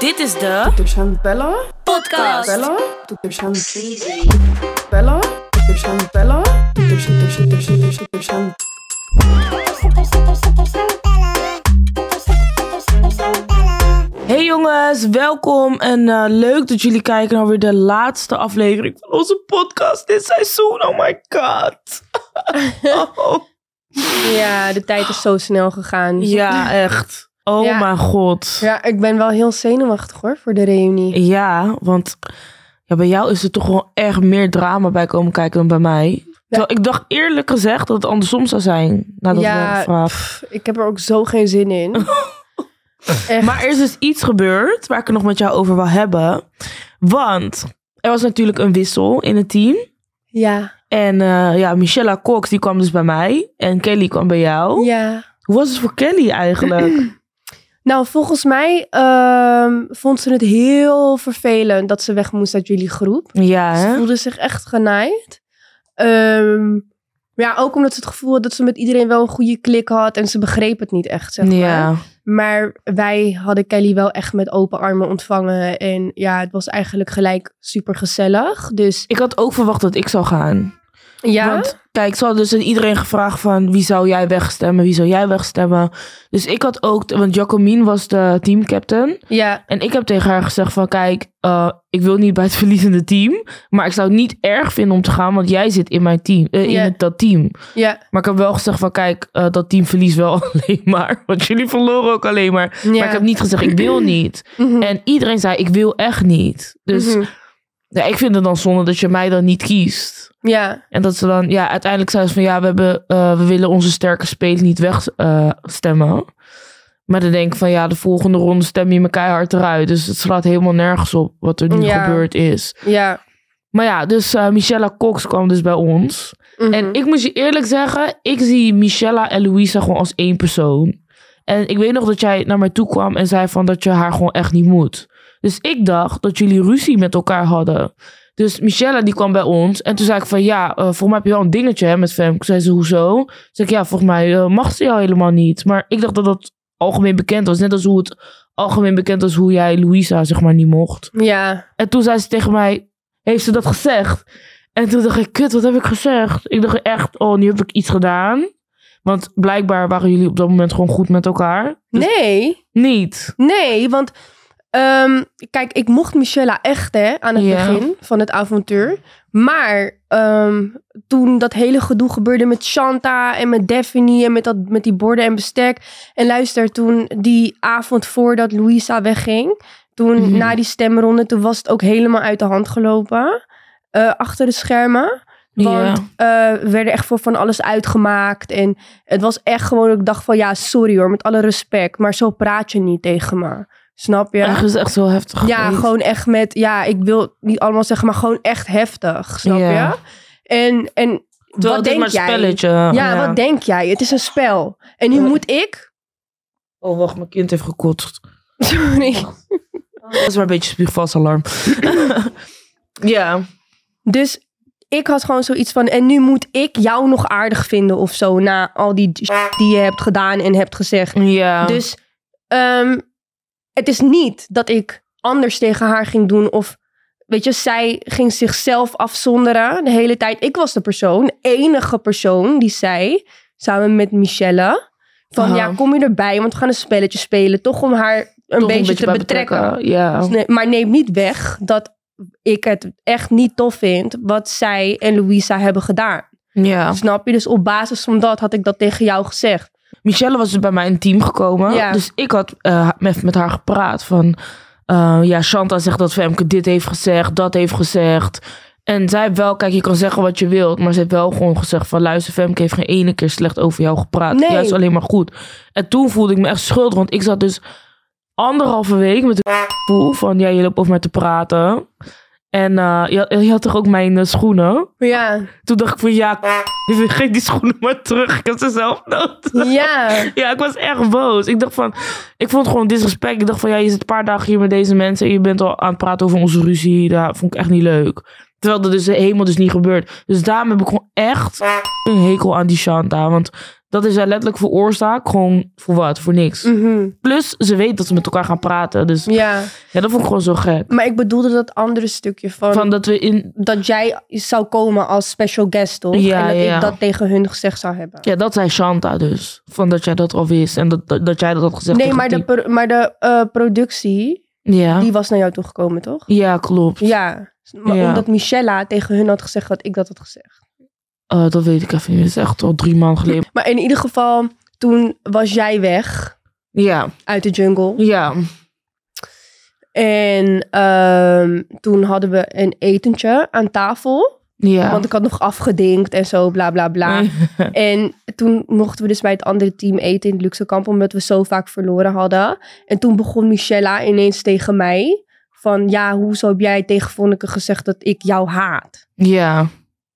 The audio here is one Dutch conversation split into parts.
Dit is de aan bellen. podcast. Toeters, toeters, toeters, toeters, toeters aan Hey jongens, welkom en eh, leuk dat jullie kijken naar weer de laatste aflevering van onze podcast dit seizoen. Oh my god. Oh. Ja, de tijd is zo snel gegaan. Ja, echt. Oh Ja. mijn god. Ja, ik ben wel heel zenuwachtig hoor, voor de reunie. Ja, want ja, bij jou is er toch wel echt meer drama bij komen kijken dan bij mij. Ik dacht eerlijk gezegd dat het andersom zou zijn. Nadat Ja, pff, ik heb er ook zo geen zin in. Maar er is dus iets gebeurd waar ik het nog met jou over wil hebben. Want er was natuurlijk een wissel in het team. ja, En eh, ja, Michelle Cox die kwam dus bij mij. En Kelly kwam bij jou. ja. Hoe was het voor Kelly eigenlijk? Nou, volgens mij ehm, vond ze het heel vervelend dat ze weg moest uit jullie groep. ja, Ze voelde zich echt genaaid. Ehm, maar ja, ook omdat ze het gevoel had dat ze met iedereen wel een goede klik had. En ze begreep het niet echt, zeg maar. Ja. Maar wij hadden Kelly wel echt met open armen ontvangen. En ja, het was eigenlijk gelijk super gezellig. Dus Ik had ook verwacht dat ik zou gaan. Ja, Want kijk, ze hadden dus aan iedereen gevraagd van wie zou jij wegstemmen, wie zou jij wegstemmen. Dus ik had ook, want Jacomine was de teamcaptain. ja, En ik heb tegen haar gezegd van kijk, eh, ik wil niet bij het verliezende team. Maar ik zou het niet erg vinden om te gaan, want jij zit in mijn team, eh, in Ja. het, dat team. ja, Maar ik heb wel gezegd van kijk, eh, dat team verliest wel alleen maar. Want jullie verloren ook alleen maar. ja. Maar ik heb niet gezegd ik wil niet. Mhm, En iedereen zei ik wil echt niet. Dus mhm. Ja, ik vind het dan zonde dat je mij dan niet kiest. ja, En dat ze dan, ja, uiteindelijk zeiden ze van ja, we, hebben, eh, we willen onze sterke spelers niet wegstemmen. stemmen. maar dan denk ik van ja, de volgende ronde stem je me keihard eruit. Dus het slaat helemaal nergens op wat er nu Ja. gebeurd is. ja. Maar ja, dus eh Michelle Cox kwam dus bij ons. mhm. En ik moet je eerlijk zeggen, ik zie Michella en Louisa gewoon als één persoon. En ik weet nog dat jij naar mij toe kwam en zei van dat je haar gewoon echt niet moet. Dus ik dacht dat jullie ruzie met elkaar hadden. Dus Michelle die kwam bij ons en toen zei ik van ja, eh volgens mij heb je wel een dingetje hè, met Femke. Zei ze hoezo? Toen zei ik ja, volgens mij eh, mag ze jou helemaal niet. Maar ik dacht dat dat algemeen bekend was. Net als hoe het algemeen bekend was hoe jij Louisa zeg maar niet mocht. ja, En toen zei ze tegen mij, heeft ze dat gezegd? En toen dacht ik, kut, wat heb ik gezegd? Ik dacht echt, oh, nu heb ik iets gedaan. Want blijkbaar waren jullie op dat moment gewoon goed met elkaar. Dus nee, Niet. nee, want ehm, kijk, ik mocht Michelle echt hè, aan het Ja. begin van het avontuur. Maar ehm, toen dat hele gedoe gebeurde met Shanta en met Daphne en met, dat, met die borden en bestek. En luister, toen die avond voordat Louisa wegging, toen Mhm. na die stemronde, toen was het ook helemaal uit de hand gelopen. eh, achter de schermen. Want Ja. eh, we werden echt voor van alles uitgemaakt. En het was echt gewoon, ik dacht van ja, sorry hoor, met alle respect. Maar zo praat je niet tegen me. Snap je? Echt is echt zo heftig Ja, geweest. gewoon echt met, ja, ik wil niet allemaal zeggen, maar gewoon echt heftig. Snap Ja. je? En, en Terwijl wat het is denk maar een jij? spelletje. Ja, wat denk jij? Het is een spel. En nu moet ik. Oh, wacht, mijn kind heeft gekotst. Sorry. Dat is maar een beetje spuugvast alarm. ja. Dus ik had gewoon zoiets van, en nu moet ik jou nog aardig vinden of zo, na al die die je hebt gedaan en hebt gezegd. Ja. Dus ehm, het is niet dat ik anders tegen haar ging doen of weet je, zij ging zichzelf afzonderen de hele tijd. Ik was de persoon, de enige persoon die zei, samen met Michelle, van Aha. ja, kom je erbij, want we gaan een spelletje spelen, toch om haar een, beetje, te betrekken. Ja. Dus nee, maar neem niet weg dat ik het echt niet tof vind wat zij en Louisa hebben gedaan. ja. Snap je? Dus op basis van dat had ik dat tegen jou gezegd. Michelle was dus bij mij in team gekomen. Ja. Dus ik had eh, met, met haar gepraat van... eh, ja, Shanta zegt dat Femke dit heeft gezegd, dat heeft gezegd. En zij heeft wel, kijk, je kan zeggen wat je wilt. Maar ze heeft wel gewoon gezegd van... Luister, Femke heeft geen ene keer slecht over jou gepraat. Nee. Juist alleen maar goed. En toen voelde ik me echt schuldig. Want ik zat dus anderhalve week met het gevoel van... Ja, je loopt over mij te praten. En eh, je, had- je had toch ook mijn eh, schoenen? Ja, Toen dacht ik van ja, geef die schoenen maar terug. Ik heb ze zelf nodig. ja, Ja, ik was echt boos. Ik dacht van, ik vond het gewoon disrespect. Ik dacht van, ja, je zit een paar dagen hier met deze mensen en je bent al aan het praten over onze ruzie. Dat vond ik echt niet leuk. Terwijl dat dus helemaal dus niet gebeurt. Dus daarom heb ik gewoon echt een hekel aan die Shanta. Want Dat is zij letterlijk veroorzaakt. Gewoon voor wat? Voor niks. Mhm. Plus, ze weet dat ze met elkaar gaan praten. Dus Ja, ja, dat vond ik gewoon zo gek. maar ik bedoelde dat andere stukje van, Van dat we in... dat jij zou komen als special guest, toch? Ja, en dat ja. ik dat tegen hun gezegd zou hebben. Ja, dat zei Shanta dus. Van dat jij dat al wist. En dat, dat, dat jij dat had gezegd Nee, maar de, maar de eh, productie, Ja. die was naar jou toegekomen, toch? ja, klopt. Ja, maar Ja. omdat Michella tegen hun had gezegd dat ik dat had gezegd. Eh, dat weet ik even niet. Het is echt al drie maanden geleden. Maar in ieder geval, toen was jij weg Ja, uit de jungle. ja. En ehm, toen hadden we een etentje aan tafel. Ja. Want ik had nog afgedinkt en zo, bla bla bla. En toen mochten we dus bij het andere team eten in het luxe kamp, omdat we zo vaak verloren hadden. En toen begon Michella ineens tegen mij van, ja, hoezo heb jij tegen Vonneke gezegd dat ik jou haat? ja,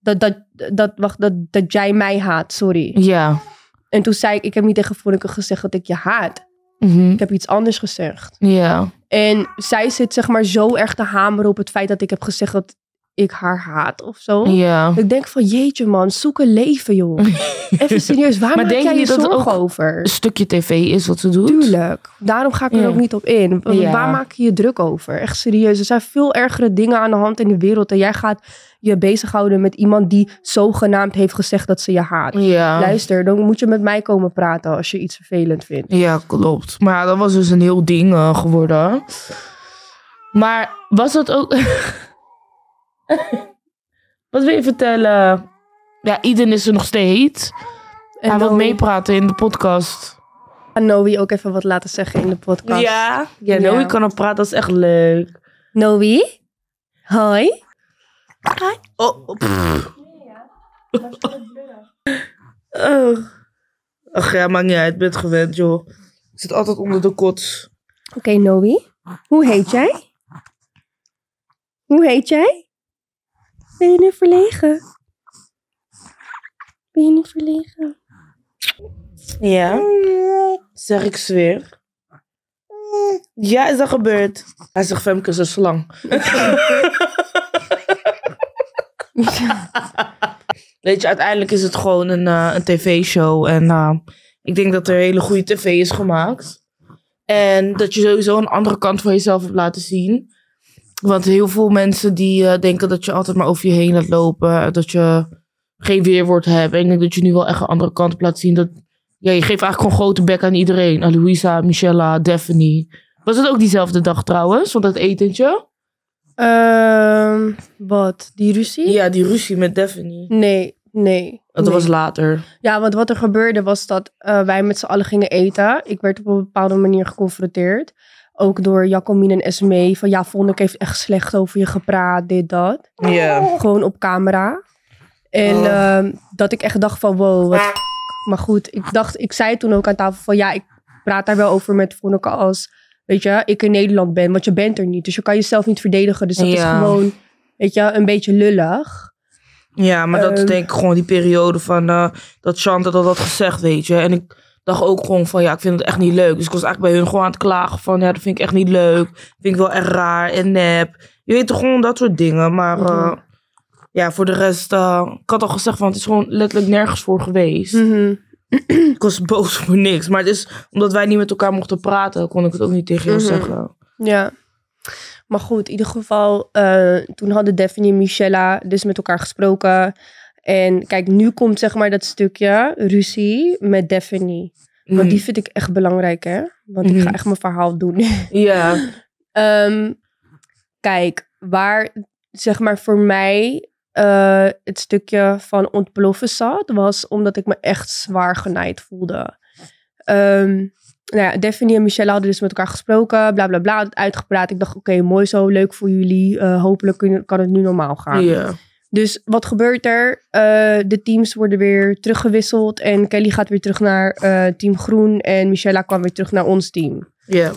Dat, dat, dat, wacht, dat, dat jij mij haat, sorry. ja. En toen zei ik, ik heb niet tegen Vonneke gezegd dat ik je haat. Mhm. Ik heb iets anders gezegd. Ja. En zij zit zeg maar zo erg te hameren op het feit dat ik heb gezegd dat ik haar haat of zo. Ja. Ik denk van, jeetje man, zoek een leven joh. Even serieus, waar Maar maak jij je dat zorgen ook over? Een stukje tv is wat ze doet. Tuurlijk. Daarom ga ik er Ja. ook niet op in. Ja. Waar maak je je druk over? Echt serieus. Er zijn veel ergere dingen aan de hand in de wereld. En jij gaat je bezighouden met iemand die zogenaamd heeft gezegd dat ze je haat. Ja. Luister, dan moet je met mij komen praten als je iets vervelend vindt. Ja, klopt. Maar dat was dus een heel ding eh, geworden. Maar was dat ook... Wat wil je vertellen? Ja, Iden is er nog steeds. En Hij wil Noe- meepraten in de podcast. aan Noe ook even wat laten zeggen in de podcast. Ja? Ja, Ja. Noe kan op praten. Dat is echt leuk. Noe? Hoi? Oh, oh, pff. Oh. Ach ja, maakt niet uit. Ik ben het gewend, joh. Ik zit altijd onder de kots. Oké, Noe. Hoe heet jij? Hoe heet jij? Ben je nu verlegen? Ben je nu verlegen? Ja? Zeg ik zweer. Ja, is dat gebeurd? Hij zegt Femke is een slang. Weet je, uiteindelijk is het gewoon een, eh, een tv-show. En eh, ik denk dat er hele goede tv is gemaakt. En dat je sowieso een andere kant van jezelf hebt laten zien. Want heel veel mensen die eh, denken dat je altijd maar over je heen laat lopen. Dat je geen weerwoord hebt. En ik denk dat je nu wel echt een andere kant hebt laten zien. Dat, ja, je geeft eigenlijk gewoon grote bek aan iedereen. Aan Louisa, Michella, Daphne. Was het ook diezelfde dag trouwens? Van dat etentje? Ehm, wat? Die ruzie? Ja, die ruzie met Daphne. Nee, nee. Dat nee. was later. Ja, want wat er gebeurde was dat eh, wij met z'n allen gingen eten. Ik werd op een bepaalde manier geconfronteerd. Ook door Jacomine en Esmee. Van ja, Vonneke heeft echt slecht over je gepraat, dit, dat. Ja. Gewoon op camera. En Oh. ehm, dat ik echt dacht van wow, wat... Maar goed, ik dacht, ik zei toen ook aan tafel van ja, ik praat daar wel over met Vonneke als, weet je, ik in Nederland ben. Want je bent er niet. Dus je kan jezelf niet verdedigen. Dus dat is gewoon, weet je, een beetje lullig. Ja, maar dat is Ehm. denk ik gewoon die periode van eh, dat Chante dat had gezegd, weet je. En ik dacht ook gewoon van, ja, ik vind het echt niet leuk. Dus ik was eigenlijk bij hun gewoon aan het klagen van, ja, dat vind ik echt niet leuk. Vind ik wel echt raar en nep. Je weet toch gewoon dat soort dingen. Maar eh, Mhm. ja, voor de rest, eh, ik had al gezegd van, het is gewoon letterlijk nergens voor geweest. Mhm. Ik was boos voor niks. Maar het is, omdat wij niet met elkaar mochten praten, kon ik het ook niet tegen jou Mhm. zeggen. Ja. Maar goed, in ieder geval, eh, toen hadden Daphne en Michella dus met elkaar gesproken. En kijk, nu komt zeg maar dat stukje ruzie met Daphne. Want Mm. die vind ik echt belangrijk, hè? Want ik ga Mhm. echt mijn verhaal doen. Ja. Ehm, kijk, waar zeg maar voor mij eh, het stukje van ontploffen zat, was omdat ik me echt zwaar genaaid voelde. Ehm, nou ja, Daphne en Michelle hadden dus met elkaar gesproken, bla bla bla, het uitgepraat. Ik dacht, oké, mooi zo, leuk voor jullie. Eh, hopelijk kan het nu normaal gaan. Ja. Dus wat gebeurt er? Eh, de teams worden weer teruggewisseld en Kelly gaat weer terug naar eh, team Groen en Michella kwam weer terug naar ons team. Ja.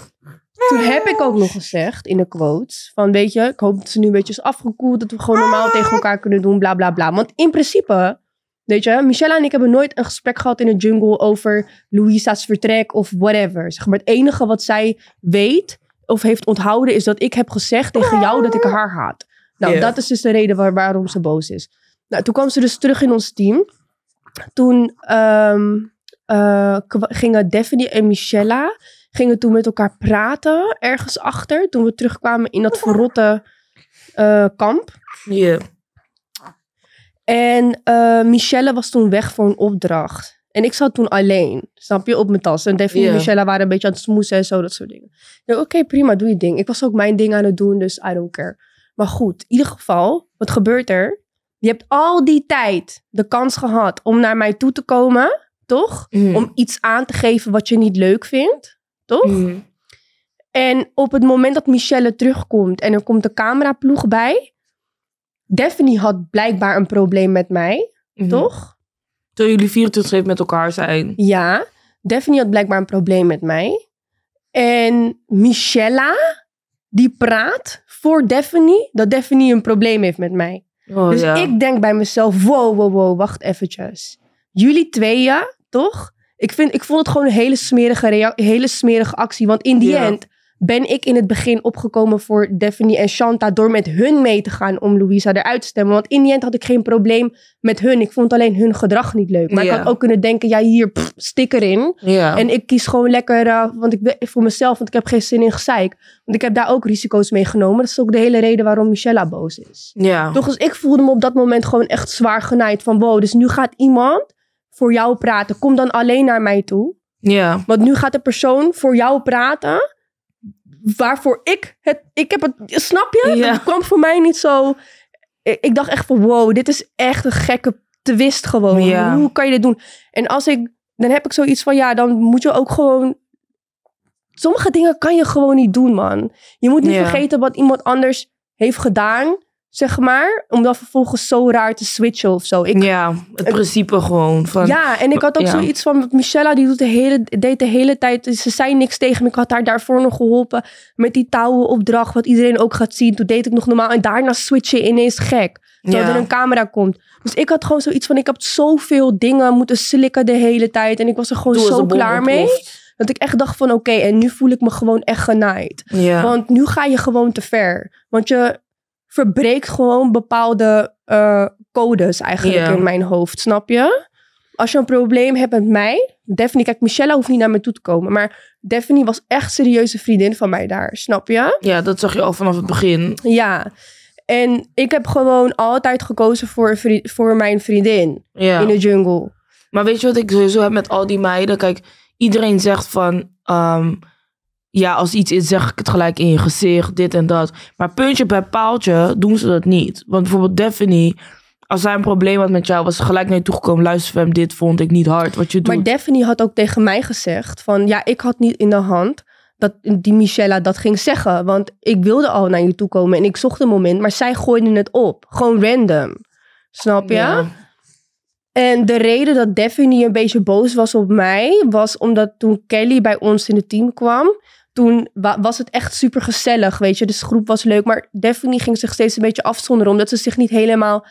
Toen heb ik ook nog gezegd in de quotes van weet je, ik hoop dat ze nu een beetje is afgekoeld, dat we gewoon normaal tegen elkaar kunnen doen, bla bla bla. Want in principe, weet je, Michelle en ik hebben nooit een gesprek gehad in de jungle over Louisa's vertrek of whatever. Zeg maar het enige wat zij weet of heeft onthouden is dat ik heb gezegd tegen jou dat ik haar haat. Nou, dat is dus de reden waar- waarom ze boos is. Nou, toen kwam ze dus terug in ons team. Toen ehm, eh, gingen Daphne en Michella gingen toen met elkaar praten ergens achter. Toen we terugkwamen in dat verrotte eh, kamp. Ja. En eh Michelle was toen weg voor een opdracht. En ik zat toen alleen, snap je, op mijn tas. En Daphne en Michelle waren een beetje aan het smoesen en zo, dat soort dingen. Oké, prima, doe je ding. Ik was ook mijn ding aan het doen, dus I don't care. Maar goed, in ieder geval, wat gebeurt er? Je hebt al die tijd de kans gehad om naar mij toe te komen, toch? Mhm. Om iets aan te geven wat je niet leuk vindt, toch? Mhm. En op het moment dat Michelle terugkomt en er komt de cameraploeg bij... Daphne had blijkbaar een probleem met mij, Mhm. toch? Terwijl jullie 24 met elkaar zijn. Ja, Daphne had blijkbaar een probleem met mij. En Michella, die praat voor Daphne dat Daphne een probleem heeft met mij. Oh, dus ja. ik denk bij mezelf, wow, wow, wow, wacht eventjes. Jullie tweeën, toch? Ik, vind, ik vond het gewoon een hele smerige, hele smerige actie. Want in die end ben ik in het begin opgekomen voor Daphne en Shanta... door met hun mee te gaan om Louisa eruit te stemmen. Want in die end had ik geen probleem met hun. Ik vond alleen hun gedrag niet leuk. Maar Ja. ik had ook kunnen denken, ja hier, pff, stik erin. Ja. En ik kies gewoon lekker eh, want ik, voor mezelf, want ik heb geen zin in gezeik. Want ik heb daar ook risico's mee genomen. Dat is ook de hele reden waarom Michella boos is. ja. Toch, dus ik voelde me op dat moment gewoon echt zwaar genaaid. Van wow, dus nu gaat iemand voor jou praten. Kom dan alleen naar mij toe. Ja. Want nu gaat de persoon voor jou praten. Waarvoor ik het... Ik heb het... Snap je? Ja. Dat kwam voor mij niet zo... Ik, ik dacht echt van wow, dit is echt een gekke twist gewoon. Ja. Hoe kan je dit doen? En als ik... Dan heb ik zoiets van ja, dan moet je ook gewoon... Sommige dingen kan je gewoon niet doen, man. Je moet niet Ja. vergeten wat iemand anders heeft gedaan, zeg maar. Om dan vervolgens zo raar te switchen of zo. Ik, Ja, het principe gewoon. Van, ja, en ik had ook Ja. zoiets van... Michella die doet de hele, deed de hele tijd... Ze zei niks tegen me. Ik had haar daarvoor nog geholpen met die touwenopdracht... wat iedereen ook gaat zien. Toen deed ik nog normaal. En daarna switch je ineens gek. Terwijl Ja. er een camera komt. Dus ik had gewoon zoiets van... Ik heb zoveel dingen moeten slikken de hele tijd. En ik was er gewoon zo klaar mee. ontploft. Dat ik echt dacht van... Oké, en nu voel ik me gewoon echt genaaid. Ja. Want nu ga je gewoon te ver. Want je verbreekt gewoon bepaalde eh, codes eigenlijk in mijn hoofd, snap je? Als je een probleem hebt met mij, Daphne, kijk, Michelle hoeft niet naar me toe te komen, maar Daphne was echt serieuze vriendin van mij daar, snap je? ja, dat zag je al vanaf het begin. Ja. En ik heb gewoon altijd gekozen voor, voor mijn vriendin in de jungle. Maar weet je wat ik sowieso heb met al die meiden? Kijk, iedereen zegt van... ehm, ja, als iets is, zeg ik het gelijk in je gezicht, dit en dat. Maar puntje bij paaltje doen ze dat niet. Want bijvoorbeeld Daphne, als zij een probleem had met jou... was ze gelijk naar je toegekomen. Luister, fam, dit vond ik niet hard, wat je doet. Maar Daphne had ook tegen mij gezegd van ja, ik had niet in de hand dat die Michella dat ging zeggen. Want ik wilde al naar je toe komen en ik zocht een moment, maar zij gooide het op. Gewoon random. Snap je? Ja. En de reden dat Daphne een beetje boos was op mij, was omdat toen Kelly bij ons in het team kwam, toen wa- was het echt super gezellig, weet je. Dus de groep was leuk, maar Daphne ging zich steeds een beetje afzonderen, omdat ze zich niet helemaal,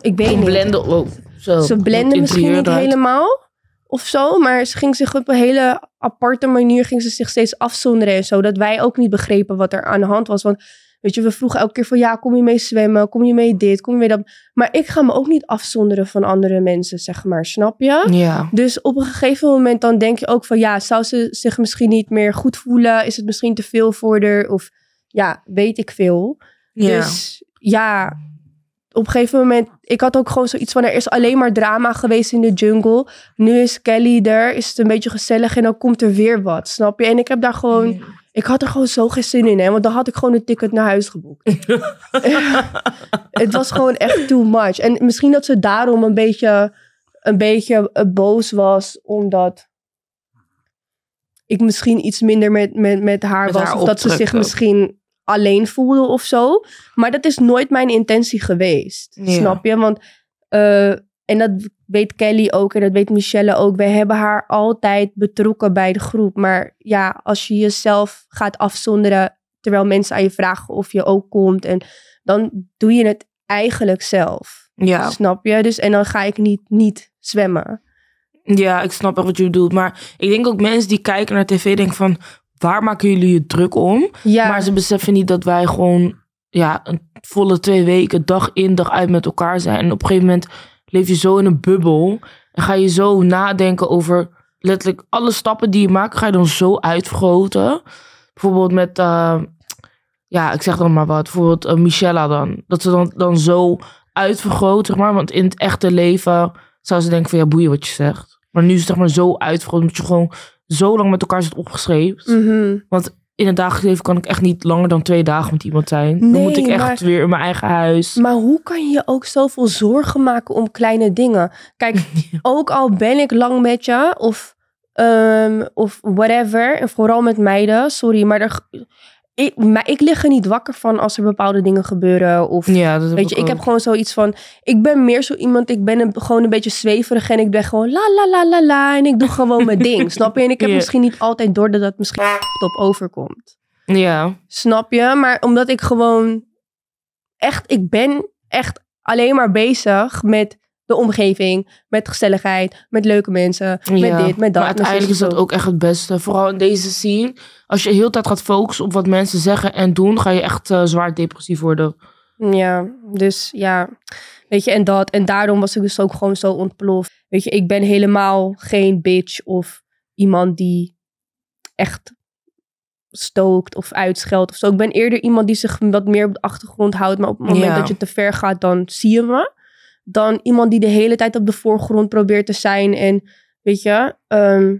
ik weet niet. Blenden, oh, zo. Ze blenden misschien niet helemaal of zo, maar ze ging zich op een hele aparte manier ging ze zich steeds afzonderen en zo, dat wij ook niet begrepen wat er aan de hand was. Want weet je, we vroegen elke keer van ja, kom je mee zwemmen, kom je mee dit, kom je mee dat. Maar ik ga me ook niet afzonderen van andere mensen, zeg maar, snap je? Ja. Dus op een gegeven moment dan denk je ook van ja, zou ze zich misschien niet meer goed voelen? Is het misschien te veel voor haar? Of ja, weet ik veel. ja. Dus ja, op een gegeven moment, ik had ook gewoon zoiets van, er is alleen maar drama geweest in de jungle. Nu is Kelly er, is het een beetje gezellig en dan komt er weer wat, snap je? En ik heb daar gewoon, ik had er gewoon zo geen zin in, hè, want dan had ik gewoon een ticket naar huis geboekt. het was gewoon echt too much. En misschien dat ze daarom een beetje, een beetje eh, boos was, omdat ik misschien iets minder met, met, met haar Met was. haar of dat ze zich misschien alleen voelde of zo. Maar dat is nooit mijn intentie geweest. Ja. Snap je? Want, eh, en dat weet Kelly ook en dat weet Michelle ook. Wij hebben haar altijd betrokken bij de groep. Maar ja, als je jezelf gaat afzonderen terwijl mensen aan je vragen of je ook komt. En dan doe je het eigenlijk zelf. Ja. Snap je? Dus, en dan ga ik niet, niet zwemmen. ja, ik snap echt wat je bedoelt. Maar ik denk ook mensen die kijken naar tv denken van... waar maken jullie je druk om? Ja, Maar ze beseffen niet dat wij gewoon ja, een volle twee weken, dag in, dag uit met elkaar zijn. En op een gegeven moment leef je zo in een bubbel. En ga je zo nadenken over letterlijk alle stappen die je maakt, ga je dan zo uitvergroten. Bijvoorbeeld met, eh, ja, ik zeg dan maar wat, bijvoorbeeld uh, Michella dan. Dat ze dan, dan zo uitvergroot, zeg maar. Want in het echte leven zou ze denken van, ja, boeien wat je zegt. Maar nu is het zeg maar zo uitvergroot, omdat je gewoon zo lang met elkaar zit opgeschreven. Mhm. Want in het dagelijks leven kan ik echt niet langer dan twee dagen met iemand zijn. dan moet ik echt maar- weer in mijn eigen huis. Maar hoe kan je je ook zoveel zorgen maken om kleine dingen? Kijk, ook al ben ik lang met je of, ehm, of whatever. En vooral met meiden, sorry, maar, er, ik, maar ik lig er niet wakker van als er bepaalde dingen gebeuren. Of, Ja, dat Weet je, ik heb gewoon zoiets van. Ik ben meer zo iemand. Ik ben een, gewoon een beetje zweverig. En ik ben gewoon la la la la la. En ik doe gewoon mijn ding. Snap je? En ik heb misschien niet altijd door dat dat misschien op overkomt. Ja, Snap je? Maar omdat ik gewoon echt, ik ben echt alleen maar bezig met de omgeving, met gezelligheid, met leuke mensen, met dit, met dat. Maar uiteindelijk is dat ook echt het beste. Vooral in deze scene. Als je heel tijd gaat focussen op wat mensen zeggen en doen, ga je echt eh, zwaar depressief worden. Ja, dus ja, weet je, en dat. En daarom was ik dus ook gewoon zo ontploft. Weet je, ik ben helemaal geen bitch of iemand die echt stookt of uitscheldt of zo. Ik ben eerder iemand die zich wat meer op de achtergrond houdt. Maar op het moment Ja. dat je te ver gaat, dan zie je me. Dan iemand die de hele tijd op de voorgrond probeert te zijn. En weet je, ehm,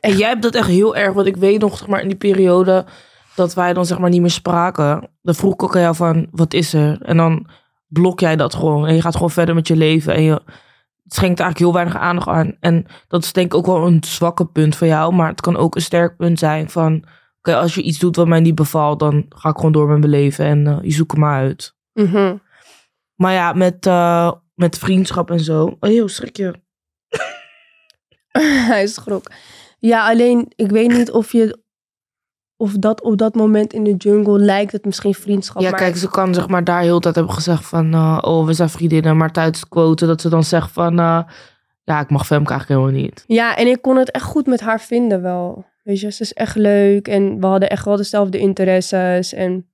En jij hebt dat echt heel erg, want ik weet nog, zeg maar, in die periode dat wij dan zeg maar niet meer spraken. Dan vroeg ik ook aan jou van, wat is er? En dan blok jij dat gewoon. En je gaat gewoon verder met je leven. En je schenkt eigenlijk heel weinig aandacht aan. En dat is denk ik ook wel een zwakke punt van jou. Maar het kan ook een sterk punt zijn van... Oké, als je iets doet wat mij niet bevalt, dan ga ik gewoon door met mijn leven. En eh, je zoekt maar uit. mhm. Maar ja, met, eh, met vriendschap en zo. Oh, heel schrik je. hij schrok. Ja, alleen ik weet niet of je... Of dat op dat moment in de jungle lijkt het misschien vriendschap. Ja, maar kijk, ze kan zeg maar daar heel tijd hebben gezegd van... eh, oh, we zijn vriendinnen. Maar tijdens het quoten dat ze dan zegt van... eh, ja, ik mag Femke eigenlijk helemaal niet. Ja, en ik kon het echt goed met haar vinden wel. Weet je, ze is echt leuk en we hadden echt wel dezelfde interesses en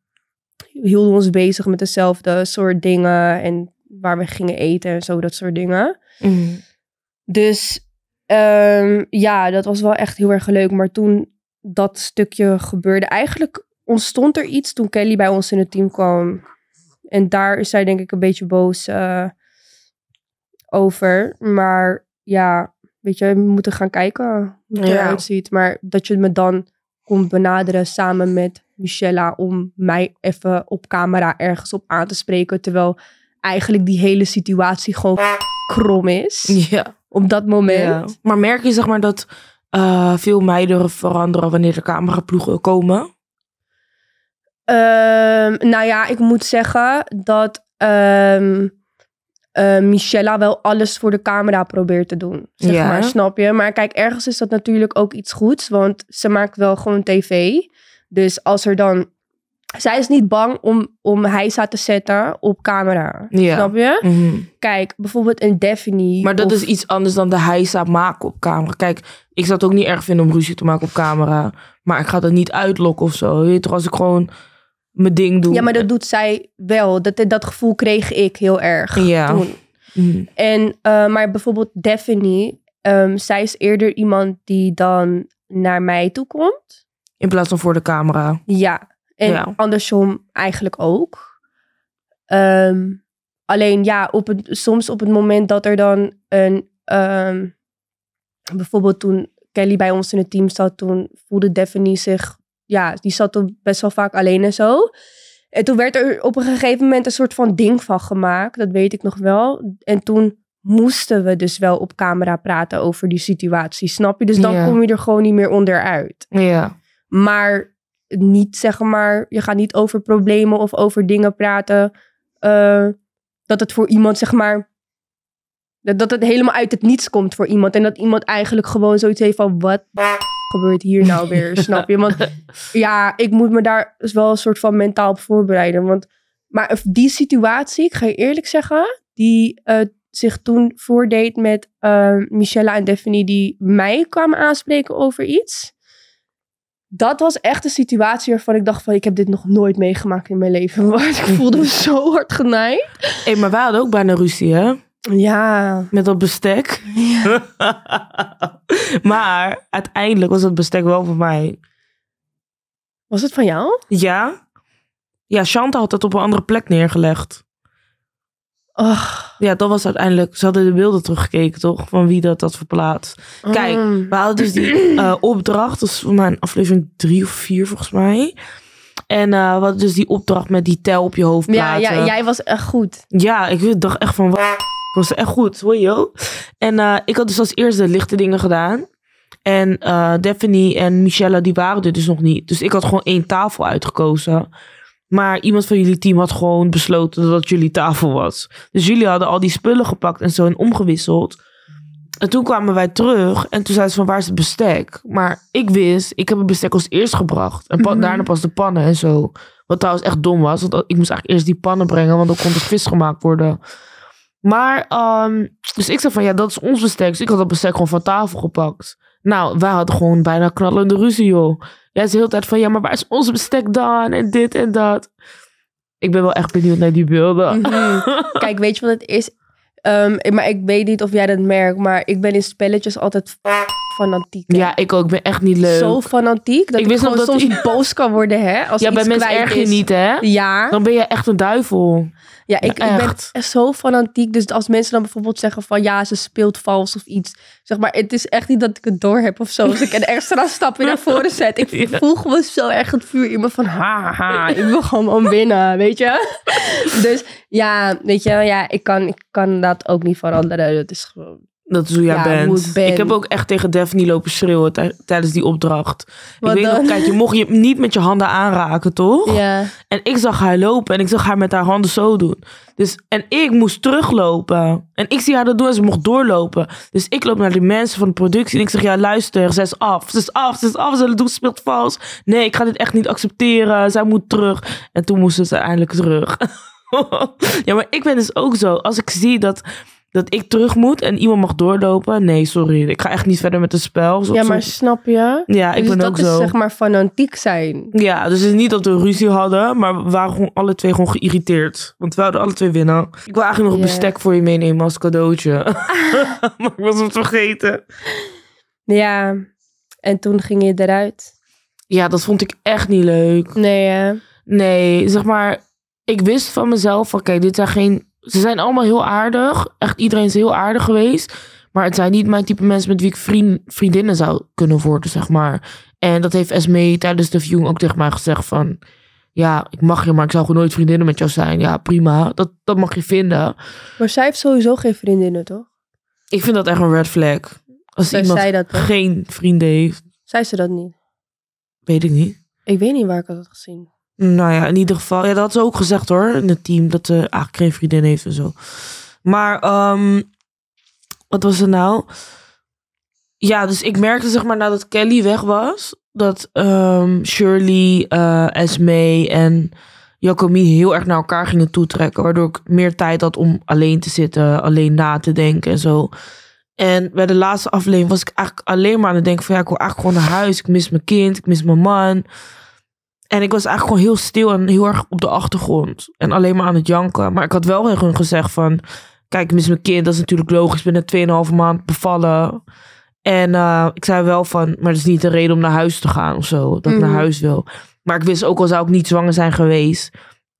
hielden ons bezig met dezelfde soort dingen en waar we gingen eten en zo, dat soort dingen. Dus ehm, ja, dat was wel echt heel erg leuk. Maar toen dat stukje gebeurde, eigenlijk ontstond er iets toen Kelly bij ons in het team kwam. En daar is zij denk ik een beetje boos eh, over. Maar ja, weet je, we moeten gaan kijken hoe het Ja. eruit ziet. Maar dat je me dan kon benaderen samen met Michella om mij even op camera ergens op aan te spreken. Terwijl eigenlijk die hele situatie gewoon krom is Ja. op dat moment. ja. Maar merk je zeg maar dat eh, veel meiden veranderen wanneer de cameraploegen komen? Ehm, nou ja, ik moet zeggen dat ehm, eh, Michella wel alles voor de camera probeert te doen. Zeg Ja. maar, snap je? Maar kijk, ergens is dat natuurlijk ook iets goeds, want ze maakt wel gewoon tv. Dus als er dan... Zij is niet bang om, om hijsa te zetten op camera. Ja. Snap je? Mhm. Kijk, bijvoorbeeld een Daphne. Maar dat of- is iets anders dan de hijsa maken op camera. Kijk, ik zou het ook niet erg vinden om ruzie te maken op camera. Maar ik ga dat niet uitlokken of zo. Weet je toch, als ik gewoon mijn ding doe. Ja, maar dat doet zij wel. Dat, dat gevoel kreeg ik heel erg Ja. toen. Mhm. En, eh, maar bijvoorbeeld Daphne, ehm, zij is eerder iemand die dan naar mij toe komt. In plaats van voor de camera. Ja, en Ja. andersom eigenlijk ook. Ehm, alleen ja, op het, soms op het moment dat er dan een... ehm, bijvoorbeeld toen Kelly bij ons in het team zat, toen voelde Daphne zich... Ja, die zat toen best wel vaak alleen en zo. En toen werd er op een gegeven moment een soort van ding van gemaakt. Dat weet ik nog wel. En toen moesten we dus wel op camera praten over die situatie. Snap je? Dus dan Ja. kom je er gewoon niet meer onderuit. Ja. Maar niet zeg maar, je gaat niet over problemen of over dingen praten. eh, dat het voor iemand zeg maar. Dat, dat het helemaal uit het niets komt voor iemand. En dat iemand eigenlijk gewoon zoiets heeft van: wat gebeurt hier nou weer? Snap je? Want ja, ik moet me daar dus wel een soort van mentaal op voorbereiden. Want, maar die situatie, ik ga je eerlijk zeggen, die eh, zich toen voordeed met eh, Michella en Daphne, die mij kwamen aanspreken over iets. Dat was echt een situatie waarvan ik dacht van, ik heb dit nog nooit meegemaakt in mijn leven. Want ik voelde me zo hard genaaid. Hey, maar wij hadden ook bijna ruzie, hè? Ja. Met dat bestek. maar uiteindelijk was dat bestek wel van mij. Was het van jou? Ja? Ja, Chantal had het op een andere plek neergelegd. Oh. Ja, dat was uiteindelijk... Ze hadden de beelden teruggekeken, toch? Van wie dat had verplaatst. Kijk, Mm. We hadden dus die eh, opdracht. Dat is voor mij een aflevering drie of vier volgens mij. En eh, we hadden dus die opdracht met die tel op je hoofd Ja, plaatsen. ja, jij was echt goed. Ja, ik dacht echt van... Wat? Ik was echt goed, hoor je? En eh, ik had dus als eerste lichte dingen gedaan. En Daphne en Michelle, die waren er dus nog niet. Dus ik had gewoon één tafel uitgekozen. Maar iemand van jullie team had gewoon besloten dat het jullie tafel was. Dus jullie hadden al die spullen gepakt en zo en omgewisseld. En toen kwamen wij terug en toen zeiden ze van waar is het bestek? Maar ik wist, ik heb het bestek als eerst gebracht. En pa- Mhm. daarna pas de pannen en zo. Wat trouwens echt dom was, want ik moest eigenlijk eerst die pannen brengen, want dan kon de vis gemaakt worden. Maar, ehm, dus ik zei van ja, dat is ons bestek. Dus ik had dat bestek gewoon van tafel gepakt. Nou, wij hadden gewoon bijna knallende ruzie, joh. Jij is de hele tijd van ja, maar waar is ons bestek dan? En dit en dat. Ik ben wel echt benieuwd naar die beelden. Mhm. Kijk, weet je wat het is? Ehm, maar ik weet niet of jij dat merkt, maar ik ben in spelletjes altijd fanatiek. hè. Ja, ik ook. Ik ben echt niet leuk. Zo fanatiek dat Ik ik, wist nog dat soms i- boos kan worden, hè? Als ja, bij mensen erg je niet, hè? Ja, Dan ben je echt een duivel. ja, ik, Ja, ik ben zo fanatiek. Dus als mensen dan bijvoorbeeld zeggen van ja, ze speelt vals of iets. Zeg maar, het is echt niet dat ik het door heb of zo. Als ik een extra stapje naar voren zet. Ik Ja. voel gewoon zo erg het vuur in me van ha, ha, ik wil gewoon winnen, weet je? Dus ja, weet je, ja, ik kan, ik kan dat ook niet veranderen. Dat is gewoon... Dat is hoe jij Ja, bent. hoe ik ben. Ik heb ook echt tegen Daphne lopen schreeuwen tij- tijdens die opdracht. Wat ik weet dan? nog, kijk, je mocht je niet met je handen aanraken, toch? Ja. En ik zag haar lopen en ik zag haar met haar handen zo doen. Dus, en ik moest teruglopen. En ik zie haar dat doen en ze mocht doorlopen. Dus ik loop naar die mensen van de productie en ik zeg, ja luister, ze is af. Ze is af, ze is af, ze doet, speelt vals. Nee, ik ga dit echt niet accepteren. Zij moet terug. En toen moesten ze eindelijk terug. ja, maar ik ben dus ook zo. Als ik zie dat, dat ik terug moet en iemand mag doorlopen. Nee, sorry. Ik ga echt niet verder met het spel. Zo- ja, zo- maar snap je? ja, ik dus ben dat ook is zo. zeg maar fanatiek zijn. Ja, dus het is niet dat we ruzie hadden, maar we waren gewoon alle twee gewoon geïrriteerd. Want we wouden alle twee winnen. Ik wil eigenlijk nog een bestek voor je meenemen als cadeautje. maar ik was het vergeten. Ja, en toen ging je eruit. Ja, dat vond ik echt niet leuk. Nee, hè? Nee, zeg maar, ik wist van mezelf kijk, dit zijn geen... Ze zijn allemaal heel aardig. Echt, iedereen is heel aardig geweest. Maar het zijn niet mijn type mensen met wie ik vriend, vriendinnen zou kunnen worden, zeg maar. En dat heeft Esme tijdens de viewing ook tegen mij gezegd van... Ja, ik mag je, maar ik zou gewoon nooit vriendinnen met jou zijn. Ja, prima. Dat, dat mag je vinden. Maar zij heeft sowieso geen vriendinnen, toch? Ik vind dat echt een red flag. Als Zij iemand dat geen vrienden heeft, Zei ze dat niet? weet ik niet. Ik weet niet waar ik dat had gezien. Nou ja, in ieder geval. Ja, dat had ze ook gezegd hoor, in het team. Dat ze eigenlijk geen vriendin heeft en zo. Maar, ehm, wat was er nou? Ja, dus ik merkte zeg maar nadat Kelly weg was... dat ehm, Shirley, eh Esme en Jacomie heel erg naar elkaar gingen toetrekken. Waardoor ik meer tijd had om alleen te zitten, alleen na te denken en zo. En bij de laatste aflevering was ik eigenlijk alleen maar aan het denken van... ja, ik wil eigenlijk gewoon naar huis. Ik mis mijn kind, ik mis mijn man... En ik was eigenlijk gewoon heel stil en heel erg op de achtergrond. En alleen maar aan het janken. Maar ik had wel tegen hun gezegd van... Kijk, ik mis mijn kind. Dat is natuurlijk logisch. Ik ben net 2,5 maand bevallen. En eh, ik zei wel van... Maar dat is niet een reden om naar huis te gaan of zo. Dat ik Mhm. naar huis wil. Maar ik wist ook al zou ik niet zwanger zijn geweest.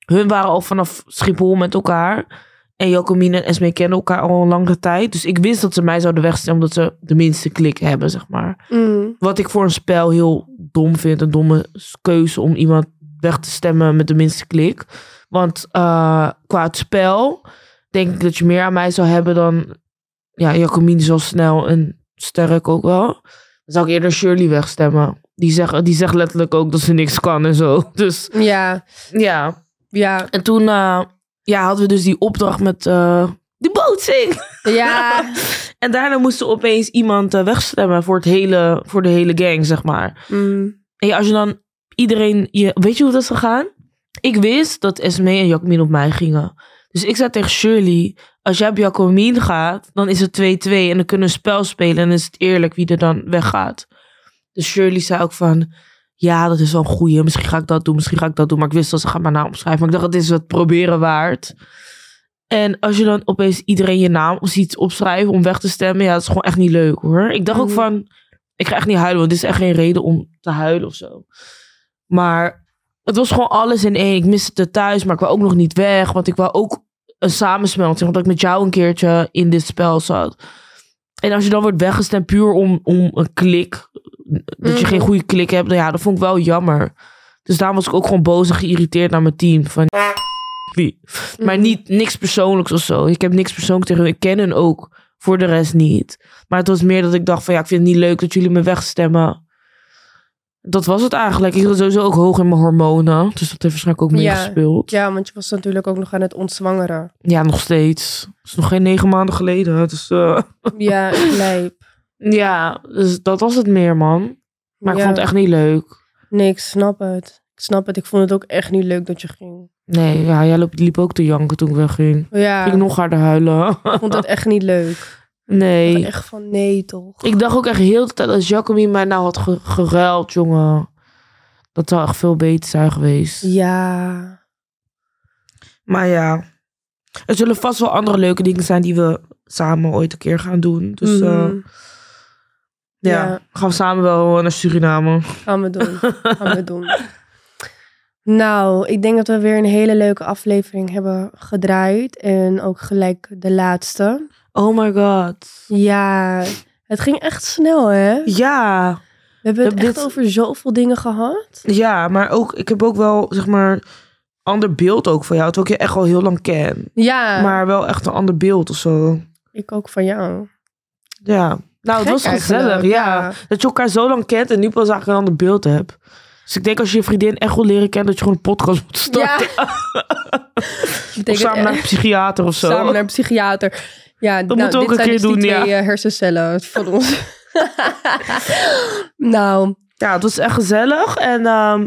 Hun waren al vanaf Schiphol met elkaar. En Jocomine en Esme kennen elkaar al een lange tijd. Dus ik wist dat ze mij zouden wegstemmen... omdat ze de minste klik hebben, zeg maar. Mm. Wat ik voor een spel heel dom vind. Een domme keuze om iemand weg te stemmen met de minste klik. Want eh, qua het spel denk ik dat je meer aan mij zou hebben dan... Ja, Jacomine is wel snel en sterk ook wel. Dan zou ik eerder Shirley wegstemmen. Die zegt, die zegt letterlijk ook dat ze niks kan en zo. Dus Ja, ja. ja, En toen eh, ja, hadden we dus die opdracht met eh de bootsing. ja. En daarna moest er opeens iemand eh, wegstemmen voor, het hele, voor de hele gang, zeg maar. Mm. En ja, als je dan iedereen... Je, weet je hoe dat is gegaan? Ik wist dat Esme en Jacqueline op mij gingen. Dus ik zei tegen Shirley... Als jij op Jacqueline gaat, dan is het 2-2. En dan kunnen we een spel spelen. En dan is het eerlijk wie er dan weggaat. Dus Shirley zei ook van... Ja, dat is wel een goeie. Misschien ga ik dat doen, misschien ga ik dat doen. Maar ik wist dat ze gaat mijn naam opschrijven. Maar ik dacht, het is het proberen waard. En als je dan opeens iedereen je naam ziet opschrijven om weg te stemmen, ja, dat is gewoon echt niet leuk hoor. Ik dacht ook Mhm. van, ik ga echt niet huilen, want dit is echt geen reden om te huilen of zo. Maar het was gewoon alles in één. Ik miste het thuis, maar ik wou ook nog niet weg, want ik wou ook een samensmelting, omdat ik met jou een keertje in dit spel zat. En als je dan wordt weggestemd puur om, om een klik, dat je Mhm. geen goede klik hebt, nou ja, dat vond ik wel jammer. Dus daarom was ik ook gewoon boos en geïrriteerd naar mijn team. Van, wie? Maar Mhm. niet niks persoonlijks of zo. Ik heb niks persoonlijks tegen hun. Ik ken hen ook. Voor de rest niet. Maar het was meer dat ik dacht van ja, ik vind het niet leuk dat jullie me wegstemmen. Dat was het eigenlijk. Ik zat sowieso ook hoog in mijn hormonen. Dus dat heeft waarschijnlijk ook Ja. meegespeeld. Ja. Ja, want je was natuurlijk ook nog aan het ontzwangeren. nog steeds. Het is nog geen negen maanden geleden. Dus eh, Ja, ik lijp. Ja, dus dat was het meer man. Maar ik Ja. vond het echt niet leuk. Nee, ik snap het. Ik snap het. Ik vond het ook echt niet leuk dat je ging. Nee, ja, jij liep, liep ook te janken toen ik wegging. Ja, Ik ging nog harder huilen. ik vond het echt niet leuk. Ik nee. dacht echt van nee, toch? Ik dacht ook echt heel de tijd als Jacomie mij nou had ge- geruild, jongen. Dat zou echt veel beter zijn geweest. Ja. Maar ja, er zullen vast wel andere leuke dingen zijn die we samen ooit een keer gaan doen. Dus eh, Mhm. Ja, Ja. gaan we samen wel naar Suriname. Gaan we doen. Gaan we doen. Nou, ik denk dat we weer een hele leuke aflevering hebben gedraaid. En ook gelijk de laatste. Oh my god. Ja, het ging echt snel, hè? Ja, We hebben het echt dit- over zoveel dingen gehad. ja, maar ook, ik heb ook wel, zeg maar, ander beeld ook van jou. Terwijl ik je echt al heel lang ken. Ja, Maar wel echt een ander beeld of zo. ik ook van jou. Ja. Nou, het Gek was gezellig, eigenlijk, ja. Dat je elkaar zo lang kent en nu pas eigenlijk een ander beeld hebt. Dus ik denk als je je vriendin echt wil leren kennen, dat je gewoon een podcast moet starten. Ja. of samen naar een psychiater of zo. Samen naar een psychiater. Ja, dat moeten we ook een keer doen, die twee eh, hersencellen van ons. nou, Ja, het was echt gezellig. En ehm,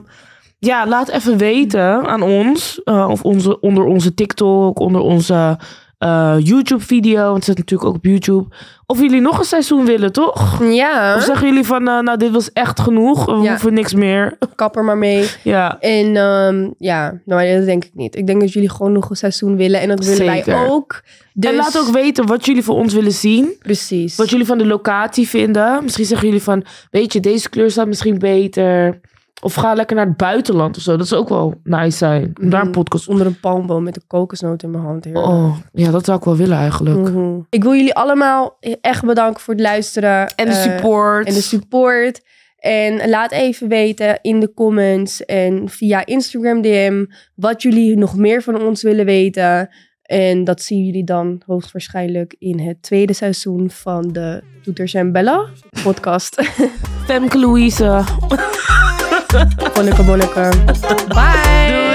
ja, laat even weten aan ons. eh, of onze, onder onze TikTok, onder onze eh, YouTube-video. Want het zit natuurlijk ook op YouTube. Of jullie nog een seizoen willen, toch? ja, Of zeggen jullie van, eh, nou, dit was echt genoeg. We Ja. hoeven niks meer. kap er maar mee. Ja, En ehm, ja, nou, dat denk ik niet. Ik denk dat jullie gewoon nog een seizoen willen. En dat willen Zeker. wij ook. Dus, En laat ook weten wat jullie voor ons willen zien. Precies. Wat jullie van de locatie vinden. Misschien zeggen jullie van, weet je, deze kleur staat misschien beter. Of ga lekker naar het buitenland of zo. Dat zou ook wel nice zijn. Om daar een Mhm. podcast Onder een palmboom met een kokosnoot in mijn hand. heerlijk. Oh, ja, dat zou ik wel willen eigenlijk. Mhm. Ik wil jullie allemaal echt bedanken voor het luisteren. En de Eh, support. en de support. En laat even weten in de comments en via Instagram DM wat jullie nog meer van ons willen weten. En dat zien jullie dan hoogstwaarschijnlijk in het tweede seizoen van de Toeters en Bella podcast. Femke Louise. Monica Monica. Bye.